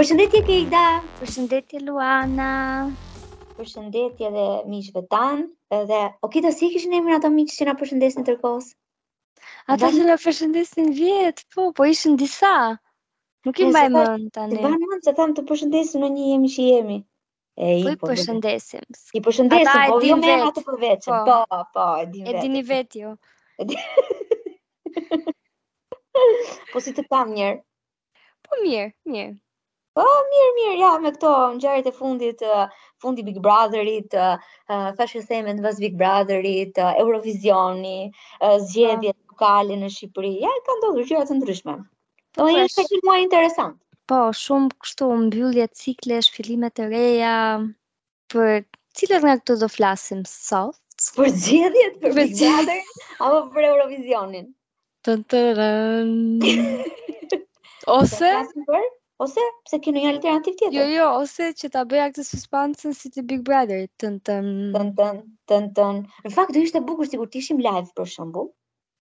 Përshëndetje Kejda, përshëndetje Luana, përshëndetje dhe miqve tanë, edhe o Kejda si kishin emrin ato miq që na përshëndesnin gjithë kohës? Ata që na përshëndesnin vjet, po, po ishin disa. Nuk i mbaj mend tani. Mban mend se thamë t'i përshëndesim meqë jemi që jemi. E i po, po përshëndesim. I përshëndesim, po jo me emra të përveçëm. Po, po, po, e dinë vetë. E dini vetë ju. po si të kam njëherë? Po mirë, mirë. Po mirë, mirë, ja me këto ngjarjet e fundit, fundi Big Brotherit, thashë se më mbas Big Brotherit, Eurovisioni, zgjedhjet po. lokale në Shqipëri. Ja kanë ndodhur gjëra të ndryshme. Po po, është një muaj interesant. Po, shumë kështu mbyllje ciklesh, fillime të reja për cilat nga këto do flasim sot? Për zgjedhjet, për Big Brother apo për Eurovisionin? Tën tërën. Ose ose pse ke një alternativë tjetër? Jo, jo, ose që ta bëja këtë suspansën si te Big Brother, tën tën. Tën tën, tën tën. Në fakt do ishte bukur sikur të ishim live për shembull.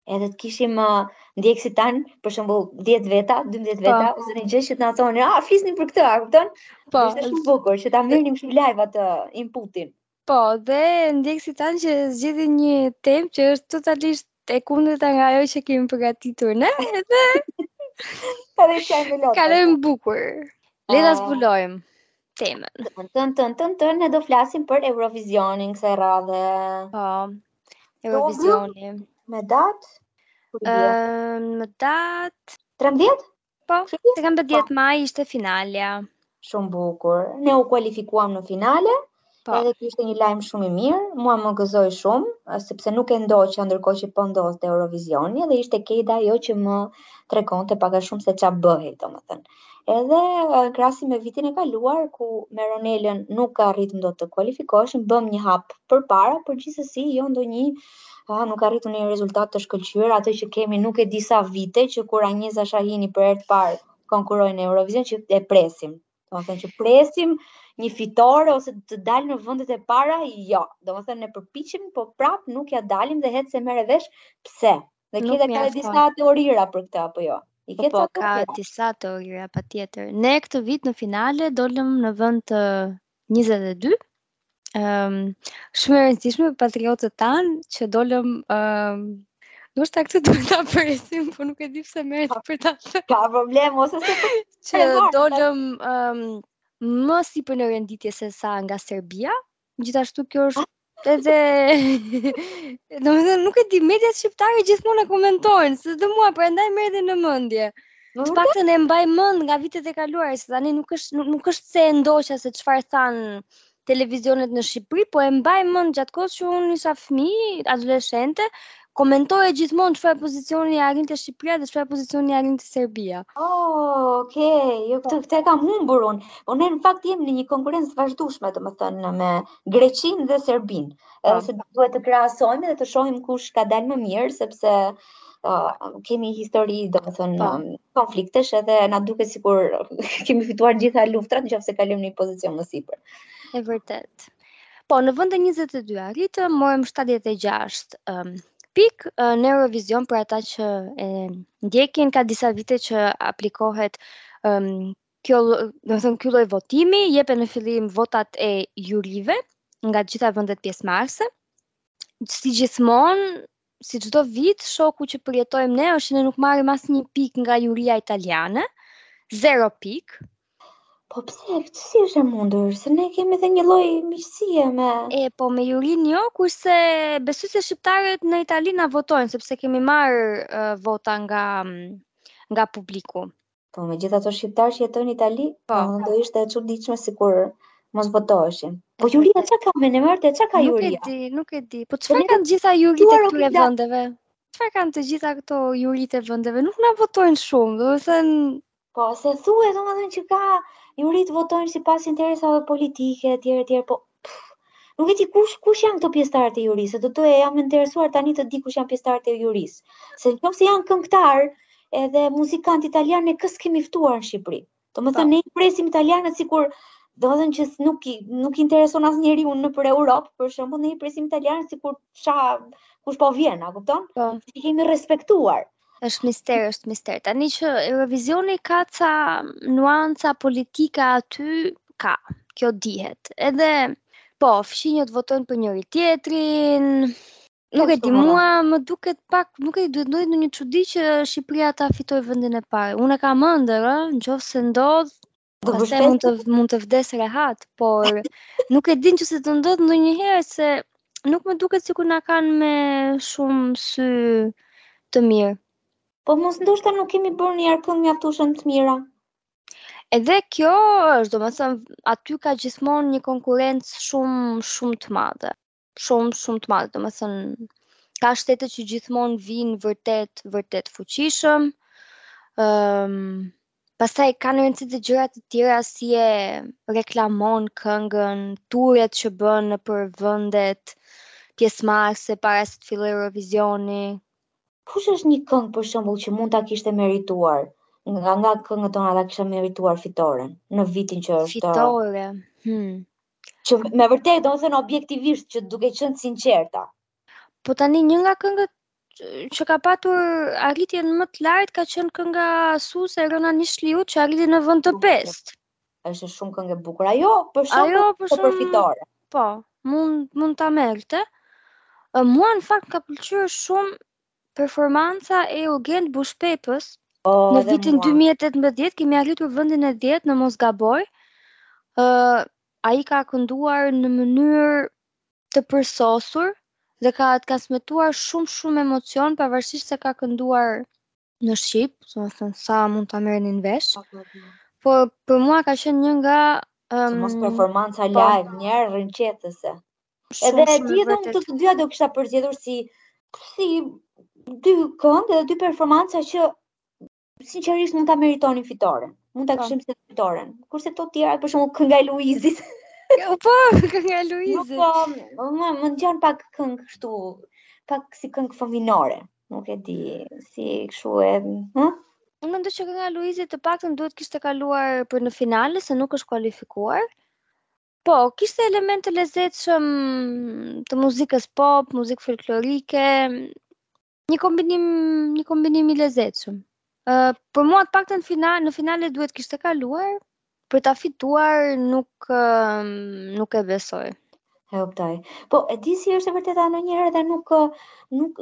edhe të kishim uh, ndjekësit tanë, për shembull 10 veta, 12 po. veta, ose një gjë që të na thonë, "Ah, flisni për këtë, a kupton?" Po, ishte shumë bukur që ta merrnim kështu live atë inputin. Po, dhe ndjekësit tanë që zgjedhin një temë që është totalisht e kundërta nga ajo që kemi përgatitur ne, edhe Kalojmë bukur. Le ta ah. zbulojmë. temën. Tën tën tën tën tën ne do flasim për Eurovisionin kësaj radhe. Po. Eurovisioni me datë Ëm me datë 13? Po, 13 po. maj ishte finalja. Shumë bukur. Ne u kualifikuam në finale. Po. Edhe kjo ishte një lajm shumë i mirë, mua më gëzoi shumë, sepse nuk e ndoqja ndërkohë që po ndodhte Eurovizioni dhe ishte Kejda ajo që më tregonte pak a shumë se ça bëhej, domethënë. Edhe krahasim me vitin e kaluar ku me Ronelën nuk arritëm dot të kualifikoheshim, bëmë një hap përpara, por gjithsesi jo ndonjë ha, nuk arritëm një rezultat të shkëlqyer, atë që kemi nuk e di sa vite që kur Anjeza Shahini për herë të parë konkurroi në Eurovision që e presim. Domethënë që presim një fitore ose të dalim në vendet e para, jo. Domethënë ne përpiqemi, po prap nuk ia dalim dhe hec e merre vesh pse. Dhe ka dhe disa teorira për këtë apo jo. I po, po ka për... disa teorira patjetër. Ne këtë vit në finale dolëm në vend të 22. um, shumë e rëndësishme për patriotët tanë që dolëm um, Ndoshta këtë duhet ta presim, po nuk e di pse merr të për ta. Ka problem ose se që dolëm um, më sipër në renditje se sa nga Serbia. Gjithashtu kjo është edhe domethënë nuk e di mediat shqiptare gjithmonë e komentojnë, se do mua prandaj merr edhe në mendje. Të paktën e mbaj mend nga vitet e kaluara, se tani nuk është nuk, nuk është se e ndoqa se çfarë thanë televizionet në Shqipëri, po e mbaj mend gjatë kohës që unë isha fëmijë, adoleshente, komentohej gjithmonë çfarë pozicioni arrinte Shqipëria dhe çfarë pozicioni arrinte Serbia. Oh, okay, jo këtë e kam humbur unë. Po ne në fakt jemi në një konkurrencë të vazhdueshme, domethënë me Greqinë dhe Serbinë. Edhe po. se duhet të krahasojmë dhe të shohim kush ka dalë më mirë, sepse uh, kemi histori, domethënë, po. um, konfliktesh edhe na duket sikur kemi fituar gjitha luftrat, në qoftë se kalojmë në një pozicion më sipër. E vërtetë. Po, në vendin e 22, arriti, morëm 76 um, pikë uh, në Eurovision për ata që e ndjekin, ka disa vite që aplikohet um, kjo, domethënë, ky lloj votimi, jepen në fillim votat e jurive nga të gjitha vendet pjesëmarrëse, si gjithmonë, si çdo vit, shoku që përjetojmë ne është që ne nuk marrim asnjë pikë nga juria italiane, zero pikë. Po pse, si është e mundur, se ne kemi dhe një lloj miqësie me... E, po me jurin jo, kurse besoj se shqiptarët në Itali na votojnë, sepse kemi marrë uh, vota nga, nga publiku. Po me gjithë ata shqiptarë që jetojnë në Itali, po. do ishte e çuditshme sikur mos votoheshin. Po juria ça ka me ne more, ça ka juria? Nuk e di, nuk e di. Po çfarë kanë gjitha juritë e këtyre vendeve? Çfarë kanë të gjitha këto juritë e vendeve? Nuk na votojnë shumë, domethënë Po, se thue, domethënë që ka juritë votojnë sipas interesave politike, tjere, tjere, po Nuk e di kush kush janë këto pjesëtarët e jurisë, se do të thoja jam e interesuar tani të di kush janë pjesëtarët e jurisë. Se në qoftë se janë këngëtarë edhe muzikantë italianë, ne kë s'kemi ftuar në Shqipëri. Domethënë ne i presim italianët sikur domethënë që nuk i nuk intereson asnjeriu nëpër Europë, për shembull ne i presim italianët sikur ça kush po vjen, a kupton? Po. I kemi respektuar. është mister, është mister. Tani që Eurovizioni ka ca nuanca politike aty, ka, kjo dihet. Edhe, po, fqinjët votojnë për njëri-tjetrin, nuk e di mua, më duket pak, nuk e di, duhet të ndodhë ndonjë çudi që Shqipëria ta fitojë vendin e parë. Unë e kam ëndërr, në qoftë se ndodh, Do të them mund të mund të vdes rehat, por nuk e din nëse do ndodh ndonjëherë se nuk më duket sikur na kanë me shumë sy të mirë. Po mos ndoshta nuk kemi bërë ne akoma këngë mjaftueshëm të mira. Edhe kjo është, domethënë aty ka gjithmonë një konkurrencë shumë shumë të madhe. shumë shumë të madhe, domethënë ka shtete që gjithmonë vijnë vërtet vërtet fuqishëm. Ëm um, pastaj kanë rëndësi dhe gjëra të tjera si e reklamon këngën, turet që bën nëpër vendet pjesëmarrëse para se të fillojë Eurovizioni. Kush është një këngë për shembull që mund ta kishte merituar? Nga nga këngët tona ta kishte merituar fitoren në vitin që është fitore. Hmm. Që me vërtet, domethënë objektivisht që duke qenë sinqerta. Po tani një nga këngët që ka patur arritjen më të lartë ka qenë kënga Suus e Rona Nishliut që arriti në vend të pestë. Është shumë këngë e bukur. Ajo për shembull po, shumë... për fitore. Po, mund mund ta merrte. Mua m'ka në fakt pëlqyer shumë Performanca e Eugent Bushpepës në vitin 2018 kemi arritur vendin e 10 në mos gaboj. ë Ai ka kënduar në mënyrë të përsosur dhe ka transmetuar shumë shumë emocion pavarësisht se ka kënduar në shqip, domethënë sa mund ta merrnin vesh. Po për mua ka qenë një nga um, mos performanca po. live, një herë rrënqethëse. Edhe këto të dyja do kisha përzgjedhur si si dy këngë dhe dy performanca që sinqerisht mund ta meritonin fitoren. Mund ta po. kishim se fitoren. Kurse këto të tjera për shembull kënga e Luizit. Jo, po, kënga e Luizit. Po, më më ngjan pak këngë kështu, pak si këngë fëmijërore. Nuk e di si kështu e, ha? Unë mendoj që kënga e Luizit të paktën duhet kishte kaluar për në finale se nuk është kualifikuar. Po, kishte elemente të lezetshëm të muzikës pop, muzikë folklorike, një kombinim, një kombinim i lezetshëm. Ë, uh, për mua të paktën final, në finale duhet kishte kaluar për ta fituar nuk uh, nuk e besoj. E kuptoj. Po, e di si është e vërteta ndonjëherë dhe nuk nuk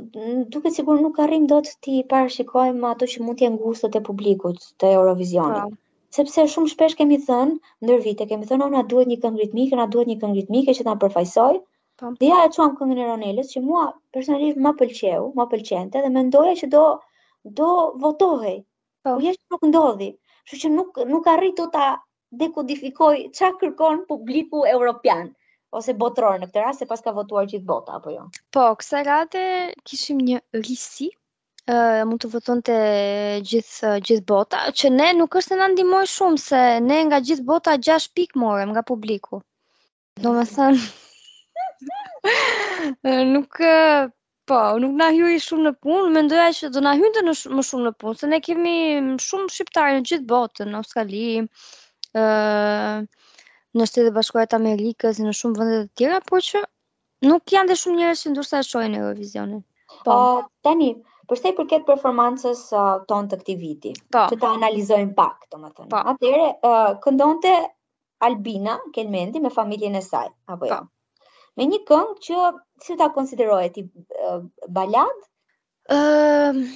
duket sikur nuk arrijmë dot t'i parashikojmë ato që mund të jenë gustet e publikut të Eurovisionit. Po. Sepse shumë shpesh kemi thënë, ndër vite kemi thënë, o na duhet një këngë ritmike, na duhet një këngë ritmike që të na përfaqësojë. Po. Dhe ja e çuam këngën e Ronelës që mua personalisht më pëlqeu, më pëlqente dhe mendoja që do do votohej. Po. Po ja që nuk ndodhi. Kështu që nuk nuk arrij dot ta dekodifikoj ça kërkon publiku europian ose botëror në këtë rast se paska votuar gjithë bota apo jo. Po, kësaj radhe kishim një risi uh, mund të votonte gjithë gjithë bota, që ne nuk është se na ndihmoi shumë se ne nga gjithë bota 6 pikë morëm nga publiku. Domethënë, nuk, po, nuk na hyri shumë në punë, mendoja që do na hynte më shumë në punë, se ne kemi shumë shqiptarë në gjithë botën, në Australi, uh, në Shtetet e Bashkuara të Amerikës, në shumë vende të tjera, por që Nuk janë dhe shumë njerëz që ndoshta e shohin Eurovisionin. Po. Uh, tani, për sa i përket performancës uh, tonë të këtij viti, po. që ta analizojmë pak, domethënë. Po. Atëherë uh, këndonte Albina Kelmendi me familjen e saj, apo jo? Po. Me një këngë që si do ta konsideroje ti uh, baladë? Ëm uh,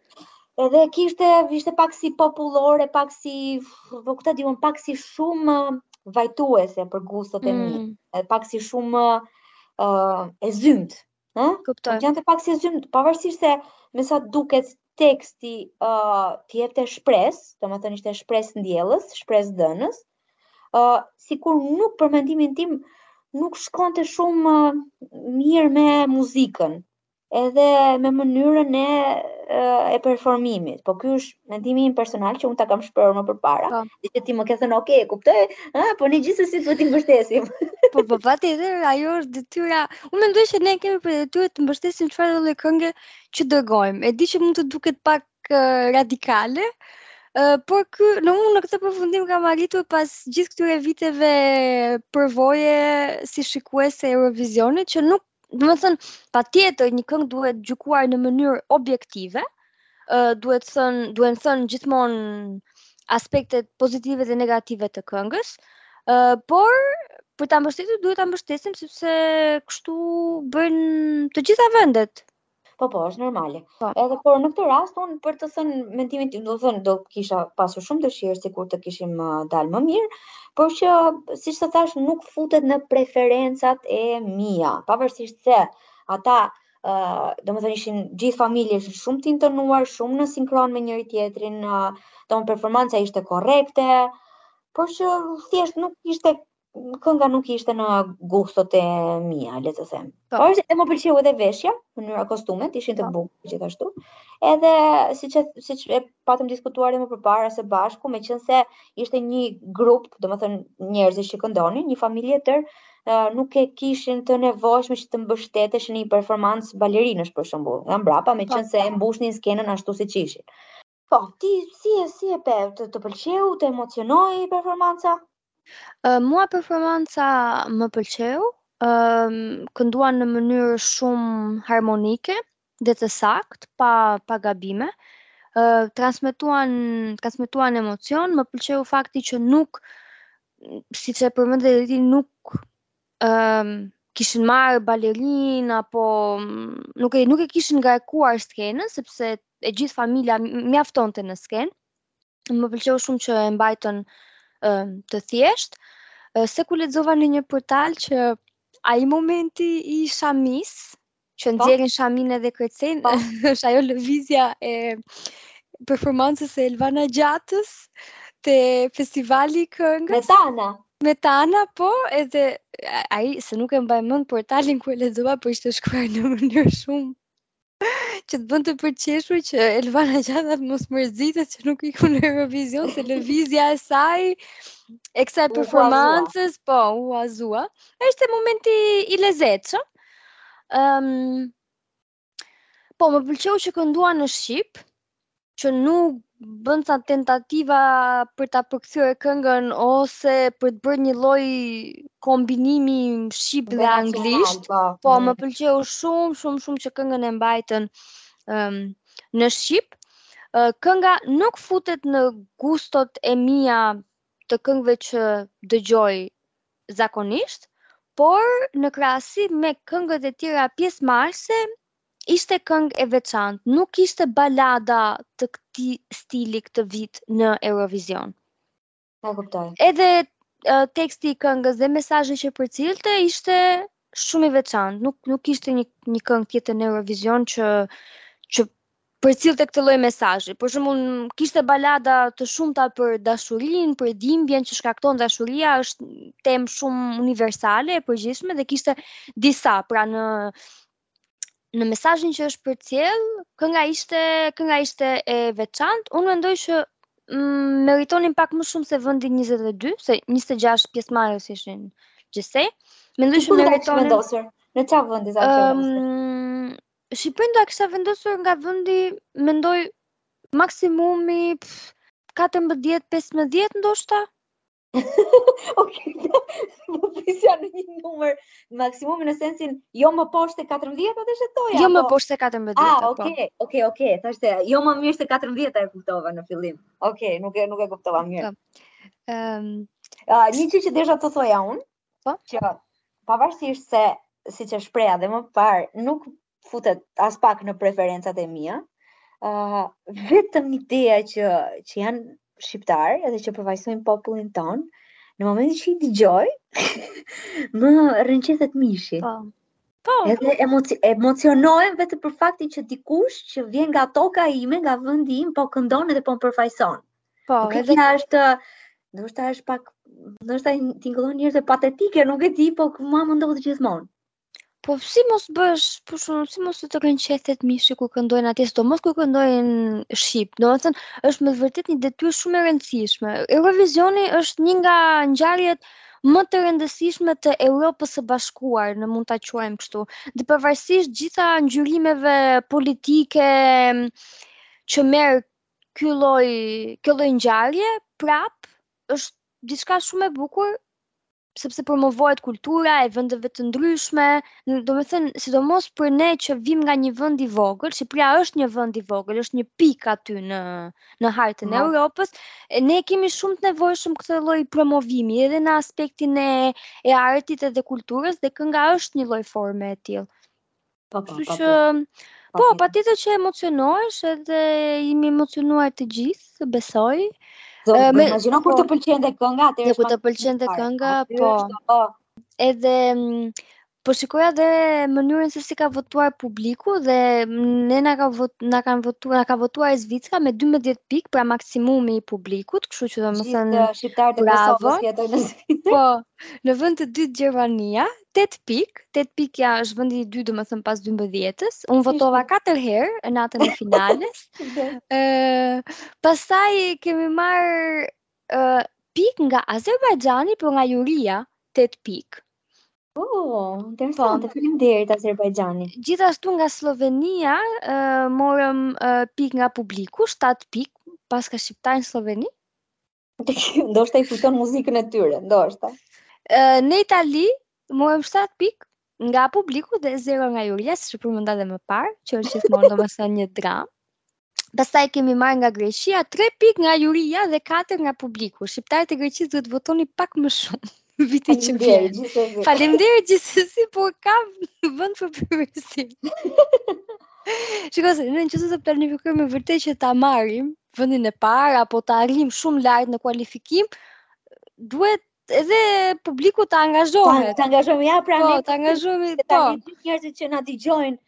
Edhe kishte ishte pak si popullore, pak si po këtë diun pak si shumë vajtuese për gustot e mi, mm. pak si shumë uh, e zymtë, ë? Kuptoj. Ngjante pak si e zymtë, pavarësisht se me sa duket teksti ë uh, të jepte shpresë, domethënë ishte shpresëndjellës, shpresëdhënës. ë uh, sikur nuk për mendimin tim nuk shkonte shumë uh, mirë me muzikën. edhe me mënyrën e e performimit. Po ky është mendimi im personal që unë ta kam shprehur më përpara. Po. Dhe që ti më ke thënë, "Ok, e kuptoj." Ha, po ne gjithsesi do t'i mbështesim. po po patjetër, ajo është detyra. Unë mendoj që ne kemi për detyrë të mbështesim çfarëdo lloj kënge që dërgojmë. E di që mund të duket pak uh, radikale, uh, por ky në unë në këtë përfundim kam arritur pas gjithë këtyre viteve përvoje si shikuese e Eurovisionit që nuk Domethënë, patjetër një këngë duhet gjykuar në mënyrë objektive, ë uh, duhet thënë, duhen thënë gjithmonë aspektet pozitive dhe negative të këngës, ë uh, por për ta mbështetur duhet ta mbështesim sepse kështu bëjnë të gjitha vendet Po po, është normale. Po. Edhe por në këtë rast unë për të thënë mendimin tim, domethënë do kisha pasur shumë dëshirë sikur të kishim uh, dalë më mirë, por që siç të thashë nuk futet në preferencat e mia, pavarësisht se ata Uh, domethënë ishin të gjithë familje ishin shumë të intonuar, shumë në sinkron me njëri-tjetrin, uh, do më performanca ishte korrekte, por që thjesht nuk ishte kënga nuk ishte në gustot e mia, le të them. Po. Por se më pëlqeu edhe veshja, mënyra kostumet ishin të po. bukura gjithashtu. Edhe siç siç e patëm diskutuar dhe më përpara së bashku, meqenëse ishte një grup, domethënë njerëzish që këndonin, një familje e tërë nuk e kishin të nevojshme që të mbështeteshin në një performancë balerinësh për shembull, nga mbrapa, meqenëse po. e mbushnin skenën ashtu siç ishin. Po, ti si e si e pe, të të pëlqeu, të emocionoi performanca? Uh, mua performanca më pëlqeu, um, kënduan në mënyrë shumë harmonike dhe të saktë, pa, pa gabime. Uh, transmetuan, transmetuan emocion, më pëlqeu fakti që nuk, siç e përmende dhe ti, nuk um, kishin marrë balerinë apo mm, nuk e nuk e kishin ngarkuar skenën sepse e gjithë familja mjaftonte në skenë. Më pëlqeu shumë që e mbajtën um, të thjeshtë. Seku lexova në një portal që ai momenti i shamisë, Që po. nxjerrin shaminë edhe kërcen, po. është ajo lëvizja e performancës së Elvana Gjatës te Festivali i Këngës. Me tana. Me tana, po, edhe ai se nuk e mbaj mend portalin ku e lexova, po ishte shkruar në mënyrë shumë që të bën të përqeshur që Elvana Gjata të mos mërzitet që nuk iku në Eurovision, se lëvizja e saj, e kësaj performance, po, u huazua. Ishte moment i lezetshëm, Ëm um, Po, më pëlqeu që kënduan në shqip, që nuk bënë as tentativa për ta përkthyer këngën ose për të bërë një lloj kombinimi shqip dhe anglisht. Po, po më pëlqeu shumë, shumë, shumë që këngën e mbajtën um, në shqip. Uh, kënga nuk futet në gustot e mia të këngëve që dëgjoj zakonisht, por në krahasim me këngët e tjera pjesëmarrëse ishte këngë e veçantë, nuk kishte balada të këtij stili këtë vit në Eurovision. E kuptoj. Edhe teksti i këngës dhe mesazhi që përcillte ishte shumë i veçantë. Nuk nuk kishte një një këngë tjetër në Eurovision që që përcillte këtë lloj mesazhi. Për shembull, kishte balada të shumta për dashurinë, për dhimbjen që shkakton dashuria, është temë shumë universale e përgjithshme dhe kishte disa, pra në në mesazhin që është përcjellë, kënga ishte kënga ishte e veçantë. Unë mendoj që mm, meritonin pak më shumë se vendi 22, se 26 pjesëmarrës ishin gjithsej. Mendoj që meritonin vendosur. Në çfarë vendi do ta kishe? Um, Shqipërinë do ta kisha vendosur nga vendi, mendoj maksimumi 14-15 ndoshta. ok, po prisja në një numër maksimum në sensin jo më poshtë se 14 do të thoja. Jo më po. poshtë se 14. Ah, po. ok, ok, ok, thashë jo më mirë se 14 e kuptova në fillim. Ok, nuk e nuk e kuptova mirë. Po. Ehm, ah, një gjë që desha të thoja unë, po, që pavarësisht se siç e shpreha dhe më parë, nuk futet aspak në preferencat e mia. Ë uh, vetëm ideja që që janë shqiptar edhe që përfaqësojnë popullin ton, në momentin që i dëgjoj, më rrënqethet mishi. Po. Po. Edhe emoci emocionohem vetëm për faktin që dikush që vjen nga toka ime, nga vendi im, po këndon edhe po më përfaqëson. Po, edhe kjo është ndoshta është pak ndoshta tingëllon njerëzve patetike, nuk e di, po mua më ndodh gjithmonë. Po si mos bësh, po shumë, si mos të rrëqethet mishi kur këndojnë atje, sidomos kur këndojnë shqip. Domethënë, është me vërtet një detyrë shumë e rëndësishme. Eurovizioni është një nga ngjarjet më të rëndësishme të Europës së bashkuar, në mund ta quajmë kështu. Dhe pavarësisht gjitha ngjyrimeve politike që merr ky lloj, kjo lloj ngjarje, prap, është diçka shumë e bukur sepse promovohet kultura e vendeve të ndryshme, domethënë, sidomos për ne që vim nga një vend i vogël, Shqipëria është një vend i vogël, është një pikë aty në në hartën e Europës, ne e kemi shumë të nevojshëm këtë lloj promovimi edhe në aspektin e e artit edhe kulturës dhe kënga është një lloj forme e tillë. Po, po, po, po. Po, patjetër që emocionohesh edhe jemi emocionuar të gjithë, besoj. Do, uh, me, imagjino kur të po. pëlqen dhe kënga, atëherë. Kur të pëlqen dhe kënga, po. po. Edhe mm, po shikoja dhe mënyrën se si ka votuar publiku dhe ne na ka vot, na kanë votuar, na ka votuar Zvicra me 12 pikë pra maksimumi i publikut, kështu që domethënë shqiptarët e Kosovës jetojnë në Zvicër. Po, në vend të dytë Gjermania, 8 pik, 8 pik ja është vendi i dytë domethënë pas 12-ës, unë votova 4 herë në natën e finales, uh, pastaj kemi marrë uh, pik nga Azerbajxhani por nga juria, 8 pik. Oh, interesant, po, faleminderit Azerbajxhani. Gjithashtu nga Sllovenia, uh, morëm uh, pik nga publiku, 7 pik, paska shqiptarë në Slloveni, ndoshta i kujton muzikën e tyre, ndoshta. Uh, në Itali, morëm 7 pik nga publiku dhe 0 nga juria, siç e përmenda edhe më parë, që është gjithmonë domethënë një dramë. Pastaj kemi marrë nga Greqia 3 pik nga juria dhe 4 nga publiku. Shqiptarët e Greqisë duhet të votoni pak më shumë. Vitin që vjen. Faleminderit gjithsesi, po ka vend për përmirësim. Shiko, në qoftë se planifikojmë me vërtet që ta marrim vendin e parë apo ta arrijmë shumë lart në kualifikim, duhet edhe publiku të angazhohet. Po, të angazhohet ja pra po, ne. Po, të angazhohet po. Të gjithë njerëzit që na dëgjojnë,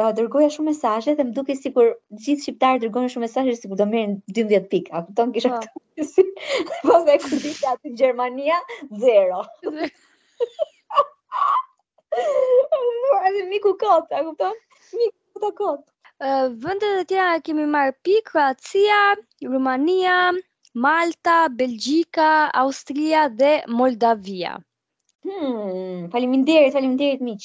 uh, dërgoja shumë mesazhe dhe më dukej sikur gjithë shqiptarët dërgonin shumë mesazhe sikur do merrnim 12 pikë. A kupton kisha po. këtë? Po dhe kur dola te Gjermania 0. Mua më iku kot, a kupton? Më iku kot. Vendet e tjera kemi marrë pikë, Kroacia, Rumania, Malta, Belgjika, Austria dhe Moldavia. Hmm, faleminderit, faleminderit miq.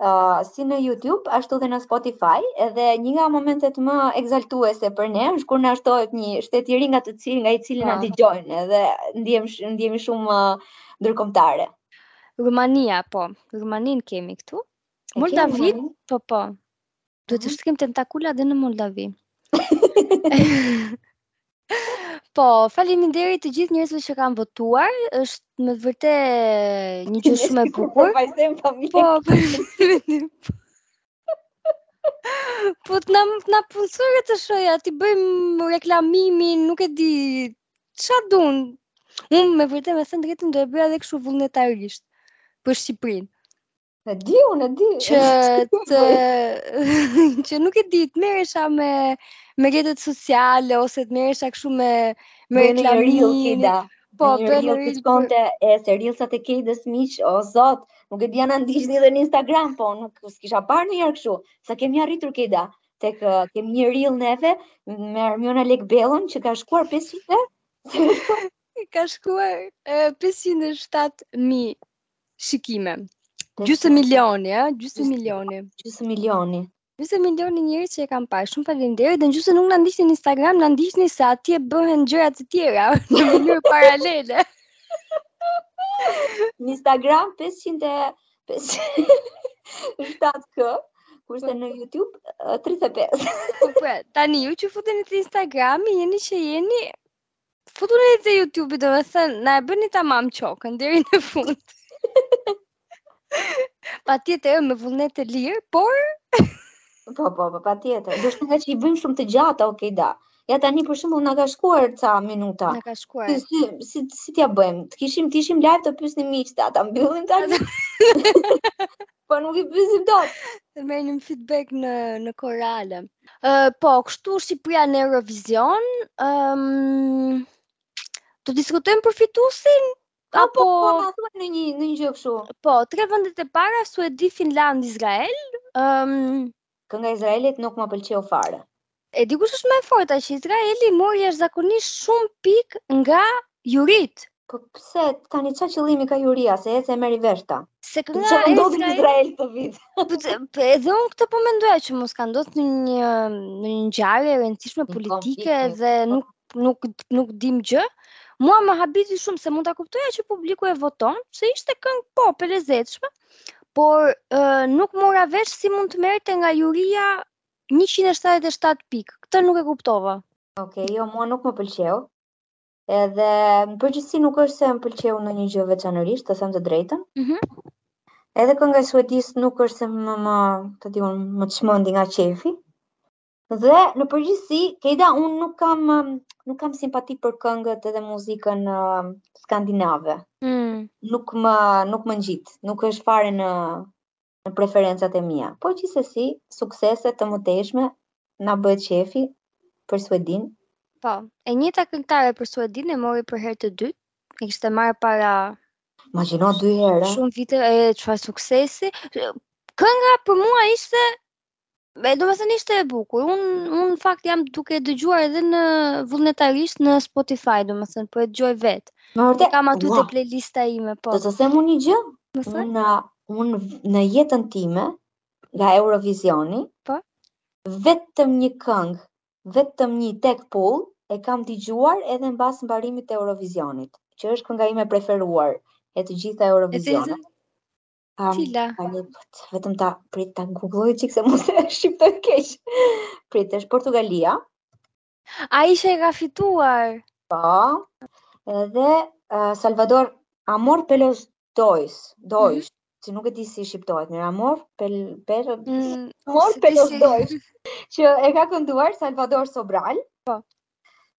Uh, si në YouTube, ashtu dhe në Spotify, edhe një nga momentet më egzaltuese për ne është kur na shtohet një shtet i ri nga të cilë, nga i cili na po. dëgjojnë, edhe ndihem ndihemi shumë uh, ndërkombëtare. Rumania, po. Rumaninë kemi këtu. Moldavi, po po. Duhet të shtrijmë tentakulat dhe në Moldavi. po, faleminderit të gjithë njerëzve që kanë votuar. Është me vërtet një gjë shumë e bukur. Po, po. Po të na na punësojë RTSH-ja, t'i bëjmë reklamimin, nuk e di ça duan. Unë me vërtet me thënë të drejtën do e bëja edhe kështu vullnetarisht për Shqipërinë. E di, unë e di. Që të që nuk e di, të merresha me rrjetet sociale ose të merresha kështu me me reklamim. Po, me një reel të shkonte se reels-at e Kejdës miq, o zot, nuk e di a na ndiqni edhe në Instagram, po nuk s'kisha parë ndonjëherë kështu. Sa kemi arritur Kejda te kemi një reel neve me Ermonela Jahon që ka shkuar 500 e ka shkuar 507.000 shikime. Po, gjysmë po. milioni, a? Gjysmë milioni. Gjysmë milioni. Gjysmë milioni njerëz që e kanë parë, shumë faleminderit dhe në qoftë se nuk na ndiqni në Instagram, na ndiqni se atje bëhen gjëra të tjera, në mënyrë paralele. në Instagram 500 7K, kurse në YouTube 35. Po, po, tani ju që futeni në Instagram, jeni që jeni Futuni te YouTube-i domethënë, na e bëni tamam qokën, deri në fund. Patjetër, me vullnet të lirë, por... po, po, po, patjetër. Ndoshta ngaqë i bëjmë shumë të gjata, okej, okay, da. Ja tani për shembull na ka shkuar ca minuta. Na ka shkuar. Si si si, si t'ia bëjmë? Të kishim të ishim live të pyesnim miqtë, a ta mbyllim tani. Po nuk i pyesim dot. Të merrim feedback në kohë reale. Ë uh, po, kështu Shqipëria në Eurovision, ë um, të diskutojmë për fituesin po, apo po, po, na thuaj në një në një gjë kështu. Po, tre vendet e para Suedi, Finland, Izrael. Ë um, Kënga e Izraelit nuk më pëlqeu fare. E di kush është më e forta që Izraeli mori jashtëzakonisht shumë pikë nga juritë. Po pse tani ça qëllimi ka juria se ec e merri vesh ta. Se kënga e Izraelit. Çfarë në Izrael këtë vit? Po edhe unë këtë po mendoja që mos ka ndodhur në një në një ngjarje e rëndësishme politike dhe po. nuk nuk nuk dimë gjë. Mua më habiti shumë se mund ta kuptoja që publiku e voton, se ishte këngë pop e lezetshme. por uh, nuk mora vesh si mund të merrte nga juria 177 pikë. Këtë nuk e kuptova. Okej, okay, jo, mua nuk më pëlqeu. Edhe në përgjithësi nuk është se më pëlqeu ndonjë gjë veçanërisht, të them të drejtën. Mhm. Mm Edhe kënga e Suedisë nuk është se më më, ta di unë, më çmendi nga qejfi. Dhe në përgjithësi, Kejda, unë nuk kam nuk kam simpati për këngët edhe muzikën uh, skandinave. Mm. Nuk më nuk më ngjit, nuk është fare në në preferencat e mia. Po gjithsesi, suksese të mëtejshme na bëhet qejfi për Suedinë. Po, e njëjta këngëtare për Suedinë e mori për herë të dytë. E kishte marrë para Imagjino dy herë. Shumë viteve, çfarë suksesi. Kënga për mua ishte Domethënë ishte e bukur. Unë un, fakt jam duke e dëgjuar edhe në vullnetarisht në Spotify, domethënë, po e dëgjoj vetë. Me vërte, kam aty te playlista ime, po. Do ta them unë një gjë? Më thuaj. Unë, unë në jetën time, nga Eurovisioni, po? vetëm një këngë, vetëm një tek puth, e kam dëgjuar edhe mbas mbarimit të Eurovisionit, që është kënga ime e preferuar e të gjithë Eurovisionit. Um, Cila? Fale, vetëm prit ta googloj çik se mos e shqiptoj keq. Prit, është Portugalia. Ai që e ka fituar? Po. Edhe uh, Salvador Amor Pelos Dois, Dois. Mm -hmm. Si nuk e di si shqiptohet, mirë Amor Pel Pel mm, Amor si Pelos si... Dois. Që e ka kënduar Salvador Sobral. Po.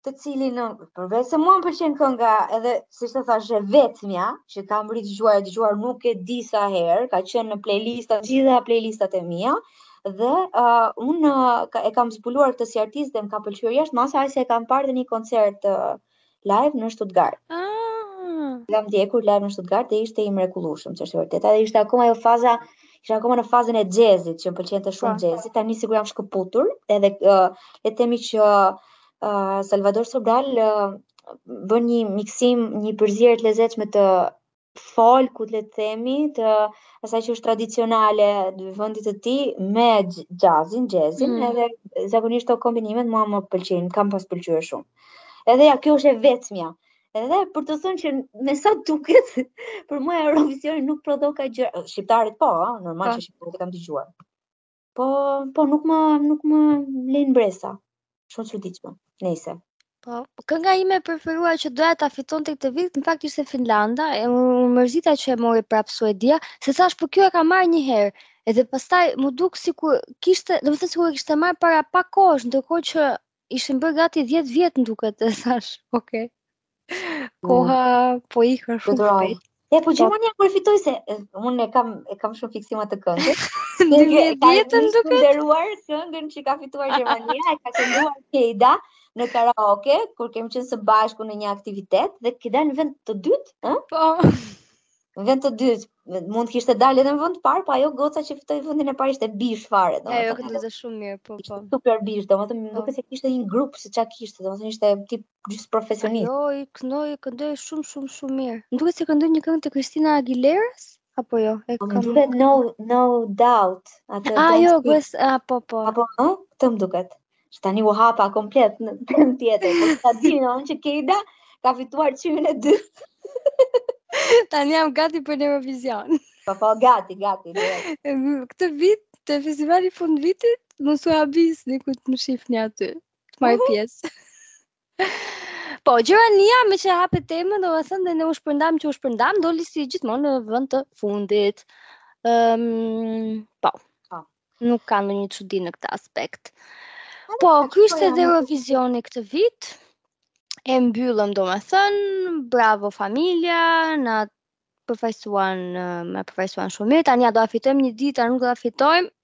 të cilin përveç se mua më pëlqen kënga edhe siç të thashë e vetmja që kam ridëgjuar e dëgjuar nuk e di sa herë ka qenë në playlista gjitha playlistat e mia dhe uh, unë uh, e kam zbuluar këtë si artist dhe më ka pëlqyer jashtë masa saqë e kam parë në një koncert uh, live në Stuttgart. Ah. Kam ndjekur live në Stuttgart dhe ishte i mrekullueshëm, ç'është e vërteta. Edhe ishte akoma ajo faza Isha akoma në fazën e xhezit, që më pëlqente shumë po. xhezi. Tani sikur jam shkëputur, edhe uh, le të themi që uh, Salvador Sobral uh, bën një miksim, një përzierje të lezetshme të folkut le të themi të asaj që është tradicionale e vendit të tij me jazzin, jazzin mm. edhe zakonisht këto kombinimet mua më pëlqejnë, kanë pas pëlqyer shumë. Edhe ja kjo është e vetmja. Edhe për të thënë që me sa duket, për mua Eurovisioni nuk prodhoka gjë, shqiptarët po, ha, normal po. që shqiptarët e kam dëgjuar. Po, po nuk më nuk më lënë mbresa. Shumë çuditshme. Nëse. Po, kënga ime e preferuar që doja ta fitonte këtë vit, në fakt ishte Finlanda, u mërzita që e mori prap Suedia, se thashë po kjo e ka marrë një herë. Edhe pastaj m'u duk sikur kishte, domethënë sikur e kishte marrë para pak kohësh, ndërkohë që Ishin bërë gati 10 vjet më duket dhe thashë, oke. Mm. Koha po ikën shumë shpejt. E, po Gjermania kur e fitoi se unë e kam, e kam shumë fiksim atë këngë. Në vjetën duke? Ka kënduar këngën që ka fituar Gjermania, e ka kënduar Kejda në karaoke, kur kemi qenë së bashku në një aktivitet, dhe ke dalë në vend të dytë, ë? Po. vend të dytë, mund të kishte dalë edhe në vend të parë, po ajo goca që fitoi vendin e parë ishte bishë fare, domethënë. Ajo këndonte shumë mirë, po po. Super bishë, domethënë nuk po. e di se kishte një grup se ça kishte, domethënë ishte tip gjysmë profesioniste. Jo, i këndoi, i këndoi shumë shumë shumë mirë. Më duket se këndoi një këngë të Kristina Aguileras? Apo jo, e po, kam. Më duket No No Doubt. Atë. Ah, jo, gues, ah, po po. Apo, ëh, këtë më duket. Që tani u hapa komplet në temë tjetër, po ta dini që Kejda ka fituar çmimin e dytë. Tani jam gati për Eurovision. Po, po, gati, gati. Këtë vit, te festivali i fundvitit, mos u habisni po të më shifni aty, të marr pjesë. Po, Gjermania meqë e hape temën, domethënë dhe ne u shpërndamë që u shpërndamë, doli si gjithmonë në vend të fundit. Ëm, um, po. po. Nuk ka ndonjë çudi në këtë aspekt. Po, ky është edhe Eurovisioni këtë vit. E mbyllëm, domethënë, bravo familja, na përfaqësuan, na përfaqësuan shumë mirë. Tani a do ta fitojmë një ditë, a nuk do ta fitojmë,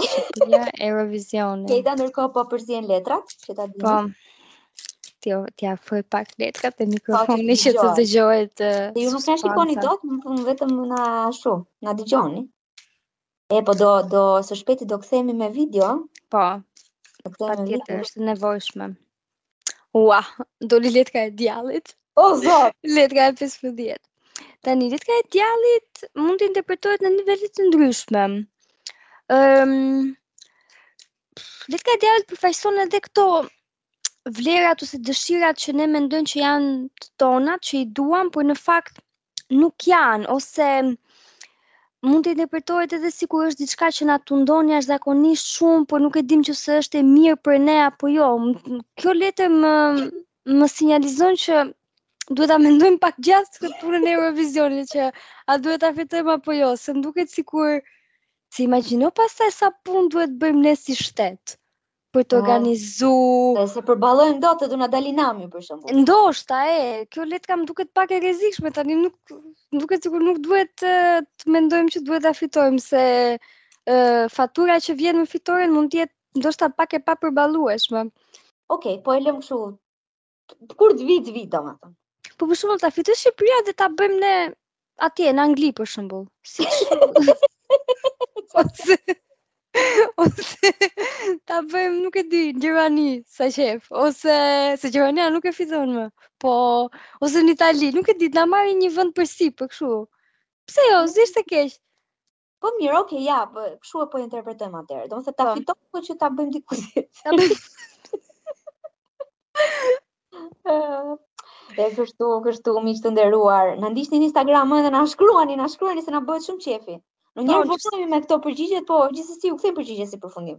Shqipëria Eurovisionin. Kejda ndërkohë po përzien letrat, që ta dini. Po. T'i t'i afroj pak letrat te mikrofoni që të dëgjohet. Se ju nuk na shikoni dot, vetëm na ashtu, na dëgjoni. E po do do së shpejti do kthehemi me video. Po. Do kthehemi me video. Është e nevojshme. Ua, doli letra e djallit. O zot, letra e 15. Tani letra e djallit mund të interpretohet në nivele të ndryshme. Ëm um, letra e djallit përfaqëson edhe këto vlerat ose dëshirat që ne mendojmë që janë të tonat, që i duam, por në fakt nuk janë ose mund të interpretohet edhe sikur është diçka që na tundon jashtëzakonisht shumë, por nuk e dimë nëse është e mirë për ne apo jo. Kjo letër më, më sinjalizon që duhet ta mendojmë pak gjatë këtë punën e Eurovisionit që a duhet ta fitojmë apo jo, se më duket sikur se imagjino pastaj sa punë duhet të bëjmë ne si shtet. për të organizu. Se se përballojnë dot të na dalë nami për shembull. Ndoshta e, kjo lehtë-- kam duket pak e rrezikshme tani nuk duket sikur nuk duhet të, të mendojmë që duhet ta fitojmë se uh, fatura që vjen me fitoren mund të jetë ndoshta pak e papërballueshme. Okej, okay, po e lëm kështu Kur të vit vit domethënë. Po për shembull ta fitojë Shqipëria dhe ta bëjmë ne atje në Angli për shembull. Si ose ose ta bëjmë nuk e di në Gjermani sa qef ose se Gjermania nuk e fiton më. Po ose në Itali, nuk e di, na marri një vend për si për kështu. Pse jo, s'është keq. Po mirë, okay, ja, po kshu e po interpretojmë atëherë. Domethënë ta fitojmë po që ta bëjmë diku tjetër. E kështu, kështu, miq të nderuar. Na ndiqni në Instagram edhe na shkruani, na shkruani se na bëhet shumë qefi. Ne po, nganjëherë vonë jemi me këto përgjigjet, po gjithsesi u kthejmë përgjigje si përfundim.